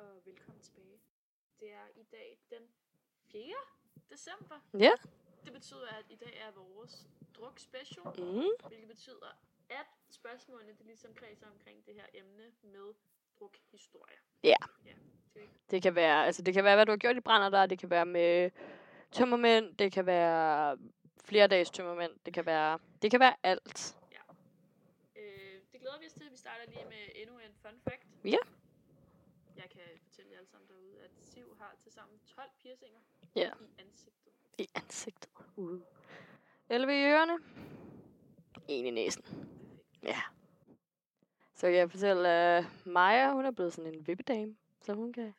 og velkommen tilbage. Det er i dag den 4. december. Ja. Det betyder, at i dag er vores druk special, Mm. hvilket betyder, at spørgsmålene det ligesom kredser omkring det her emne med drukhistorie. Ja. Ja? Det kan være, altså det kan være, hvad du har gjort i brænder der. Det kan være med tømmermænd. Det kan være flere dages tømmermænd. Det kan være, det kan være alt. Øh, det glæder vi os til. Vi starter lige med endnu en fun fact. Ja. Jeg kan fortælle jer derude, at Siv har til sammen 12 piercinger Ja. i ansigtet. I ansigtet. Uh. 11 i ørerne. En i næsen. Perfekt. Ja. Så kan jeg fortælle, at Maja, hun er blevet sådan en vippedame. Så hun kan...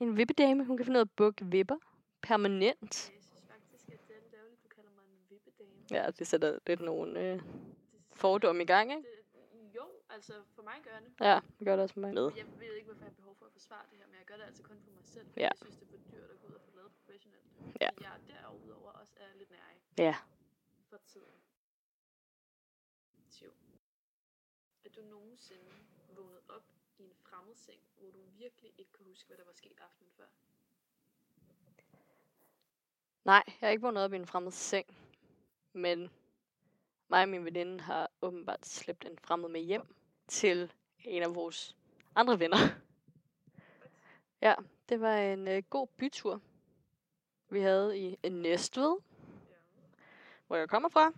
En vippedame. Hun kan finde ud af at bukke vipper. Permanent. Jeg synes faktisk, at det er lidt ærgerligt, du kalder mig en vippedame. Ja, det sætter lidt nogle øh, fordomme i gang, ikke? Det, altså for mig gør det. Ja, det gør det også for mig. Med. Jeg ved ikke, hvorfor jeg har behov for at forsvare det her, men jeg gør det altså kun for mig selv. Ja. Jeg synes, det er for dyrt at gå ud og få lavet professionelt. Ja. Jeg derudover også er lidt nær Ja. for tiden. Siv. Er du nogensinde vågnet op i en fremmed seng, hvor du virkelig ikke kan huske, hvad der var sket aftenen før? Nej, jeg har ikke vågnet op i en fremmed seng. Men mig og min veninde har åbenbart slæbt en fremmed med hjem til en af vores andre venner. Ja, det var en øh, god bytur, vi havde i i Næstved, hvor jeg kommer fra.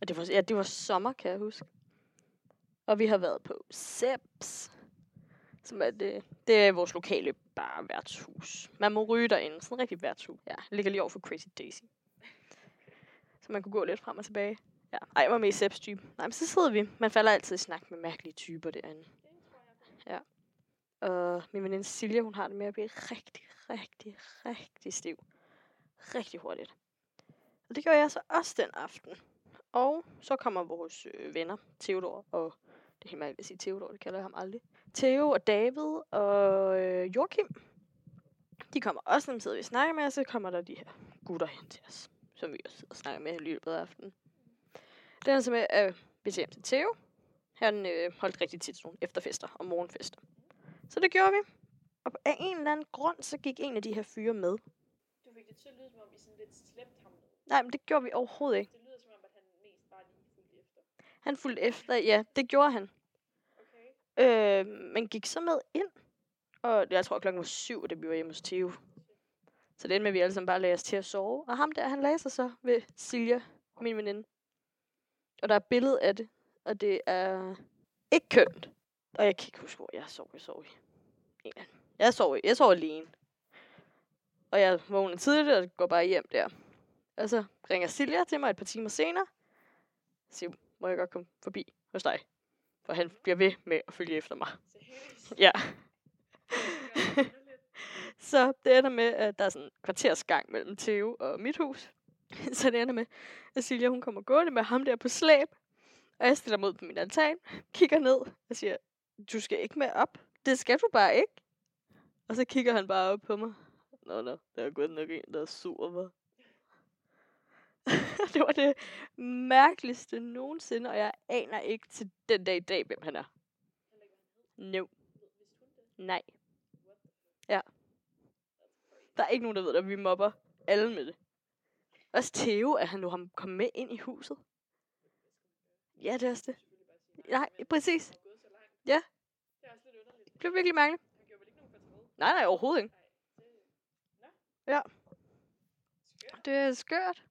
Og det var, ja, det var sommer, kan jeg huske. Og vi har været på Seps, som er det, det er vores lokale bar værtshus. Man må ryge derinde, sådan en rigtig værtshus. Ja, ligger lige over for Crazy Daisy. Så man kunne gå lidt frem og tilbage. Ja, ej, jeg var med i Seps type. Nej, men så sidder vi. Man falder altid i snak med mærkelige typer derinde. Og min veninde Silja, hun har det med at blive rigtig, rigtig, rigtig stiv. Rigtig hurtigt. Og det gjorde jeg så også den aften. Og så kommer vores øh, venner, Theodor og... Det er helt mærkeligt at sige Theodor, det kalder jeg ham aldrig. Theo og David og øh, Joachim. De kommer også, når vi sidder vi og snakker med, og så kommer der de her gutter hen til os, som vi også sidder og snakker med i løbet af aftenen. Den er vi ser hjem til Theo. Han øh, holdt rigtig tit nogle efterfester og morgenfester. Så det gjorde vi. Og af en eller anden grund, så gik en af de her fyre med. Du fik det til at lyde, som om I sådan lidt slemt ham med. Nej, men det gjorde vi overhovedet ikke. Det lyder som om, at han mest bare lige fulgte efter. Han fulgte efter, ja, det gjorde han. Okay. Øh, men gik så med ind. Og jeg tror, klokken var syv, da vi var hjemme hos Theo. Så det endte med, at vi alle sammen bare lagde os til at sove. Og ham der, han lagde sig så ved Silja, min veninde. Og der er et billede af det. Og det er ikke kønt. Og jeg kan ikke huske, hvor jeg sov. Jeg sov i en Jeg sov, jeg sov alene. Og jeg vågner tidligt og går bare hjem der. Og så ringer Silja til mig et par timer senere. Siger, må jeg godt komme forbi hos dig? For han bliver ved med at følge efter mig. Ja. Så det ender med, at der er sådan en kvartersgang mellem Theo og mit hus. Så det ender med, at Silja hun kommer gående med ham der på slæb. Og jeg stiller mod på min altan, kigger ned og siger, du skal ikke med op. Det skal du bare ikke. Og så kigger han bare op på mig. Nå, nå, der er godt nok en, der er sur, hva'? det var det mærkeligste nogensinde, og jeg aner ikke til den dag i dag, hvem han er. Han hed. No. Nej. Ja. Der er ikke nogen, der ved at vi mobber alle med det. Også Theo, at han nu har kommet med ind i huset. Ja, det er også det. Nej. Præcis. Ja. Det er lidt blev virkelig mærkeligt. Vel ikke nogen Nej, nej, overhovedet ikke. Nej, Ja. Det er skørt.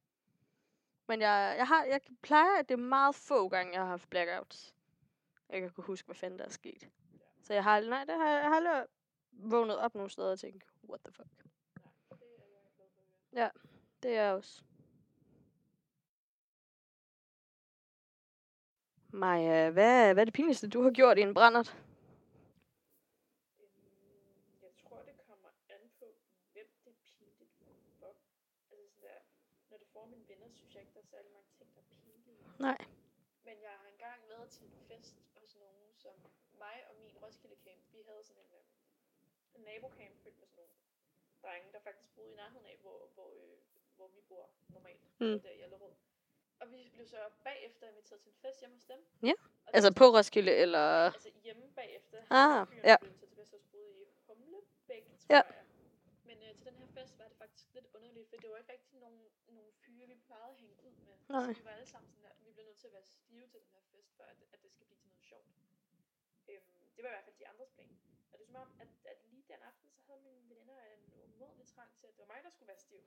Men jeg, jeg, har, jeg plejer, at det er meget få gange, jeg har haft blackouts. Jeg kan kunne huske, hvad fanden der er sket. Så jeg har, nej, det har, jeg har aldrig vågnet op nogle steder og tænkt, what the fuck. Ja. Det er jeg også. Maja, hvad, hvad er det pinligste, du har gjort i en brændert? Jeg tror, det kommer an på, hvem det er pinligt for. Altså sådan der, når det får mine venner, synes jeg ikke, der er særlig mange ting, der er pinlige. Nej. Men jeg har engang været til en fest hos nogen, som mig og min Roskilde camp, vi havde sådan en, øh, en nabocamp fyldt med sådan nogle drenge, der faktisk boede i nærheden af, hvor, hvor, øh, hvor vi bor normalt, Mm. der i Allerød. Og vi blev så bagefter inviteret til en fest hjemme hos dem. Ja. Og Altså på Roskilde, eller... Altså hjemme bagefter. Ah, ja. blev inviteret til fest hos i Humlebæk Ja. tror jeg. Men øh, til den her fest var det faktisk lidt underligt, for det var ikke rigtig nogen, nogen fyre, vi plejede at hænge ud med. Nej. Så vi var alle sammen sådan der, vi bliver nødt til at være stive til den her fest, for at, at det skal blive til noget sjovt. Øhm, det var i hvert fald de andres plan. Og det er som om, at, at lige den aften, så havde mine veninder en umådelig trang til, at det var mig, der skulle være stiv.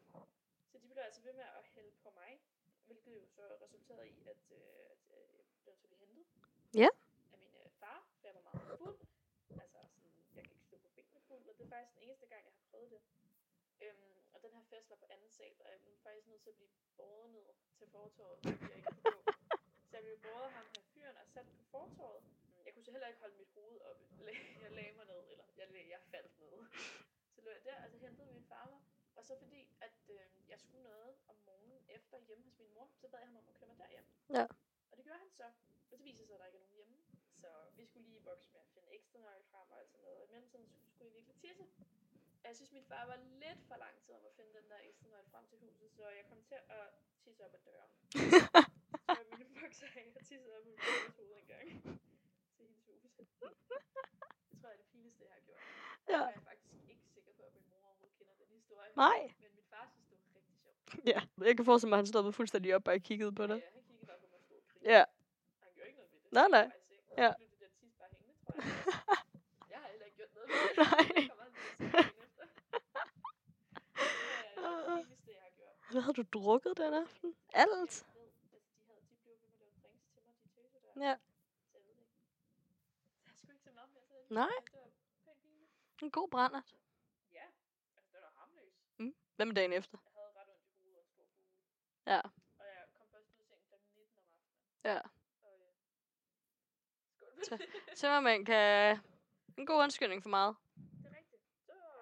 Så de blev altså ved med at hælde på mig, hvilket jo så resulterede i, at, øh, at øh, jeg blev at blive hentet. Ja. Af min øh, far, for jeg var meget fuld. Altså sådan, jeg kan ikke stå på benene fuld, og det er faktisk den eneste gang, jeg har prøvet det. Øhm, og den her fest var på anden sal, og jeg blev faktisk nødt til at blive båret ned til fortorvet, fordi jeg ikke kunne gå. Så jeg blev båret ham her fyren og sat på fortorvet. Jeg kunne så heller ikke holde mit hoved oppe. Jeg lagde mig ned, eller jeg, jeg faldt ned. Så lå jeg der, og så hentede min far mig. Og så fordi, at øh, jeg skulle noget om morgenen efter hjemme hos min mor, så bad jeg ham om at køre mig derhjem. Ja. Og det gjorde han så. Og så viser det sig, at der ikke er nogen hjemme. Så vi skulle lige i boks med at finde ekstra nøgle frem og alt sådan noget. Og i mellemtiden skulle jeg virkelig tisse. Og Jeg synes, min far var lidt for lang tid om at finde den der ekstra nøgle frem til huset, så jeg kom til at tisse op ad døren. så var mine bukser af og tissede op på min hoved en gang. Til hendes hus. Det tror jeg er det fineste, jeg har gjort. Ja. Jeg er faktisk ikke sikker på, at min mor overhovedet kender den historie. Nej. Men min far synes, det var rigtig sjovt. Ja, jeg kan forestille mig, at han stoppede fuldstændig op og kiggede på det. Ja, han kiggede bare på mig og grinte. Ja. Han gjorde ikke noget ved det. Nej, nej. Ja. Jeg. jeg har heller ikke gjort noget ved det. Nej. Hvad havde du drukket den aften? Alt? Altså. Ja. Så jeg ved det Hvad med dagen efter? Jeg havde ret ondt i hovedet og stor fugle. Ja. Og jeg kom først ud i seng kl. 19 om aftenen. Ja. Og øh, skål. Tømmermænd kan... En god undskyldning for meget. Det er rigtigt. Det var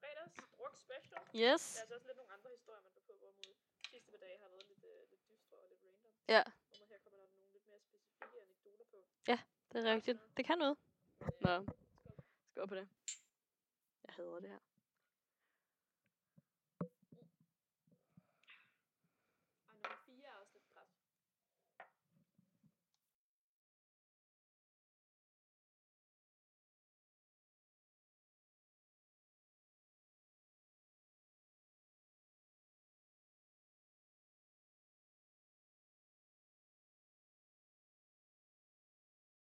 fredags druk special. Yes. Der er altså også lidt nogle andre historier, man kan på, hvor mod sidste par dage har været lidt, øh, lidt dystre og lidt random. Ja. Hvor her kommer der nogle lidt mere specifikke anekdoter på. Det er rigtigt. Det kan noget. Øh, Nå. Skål på det. Jeg hader det her.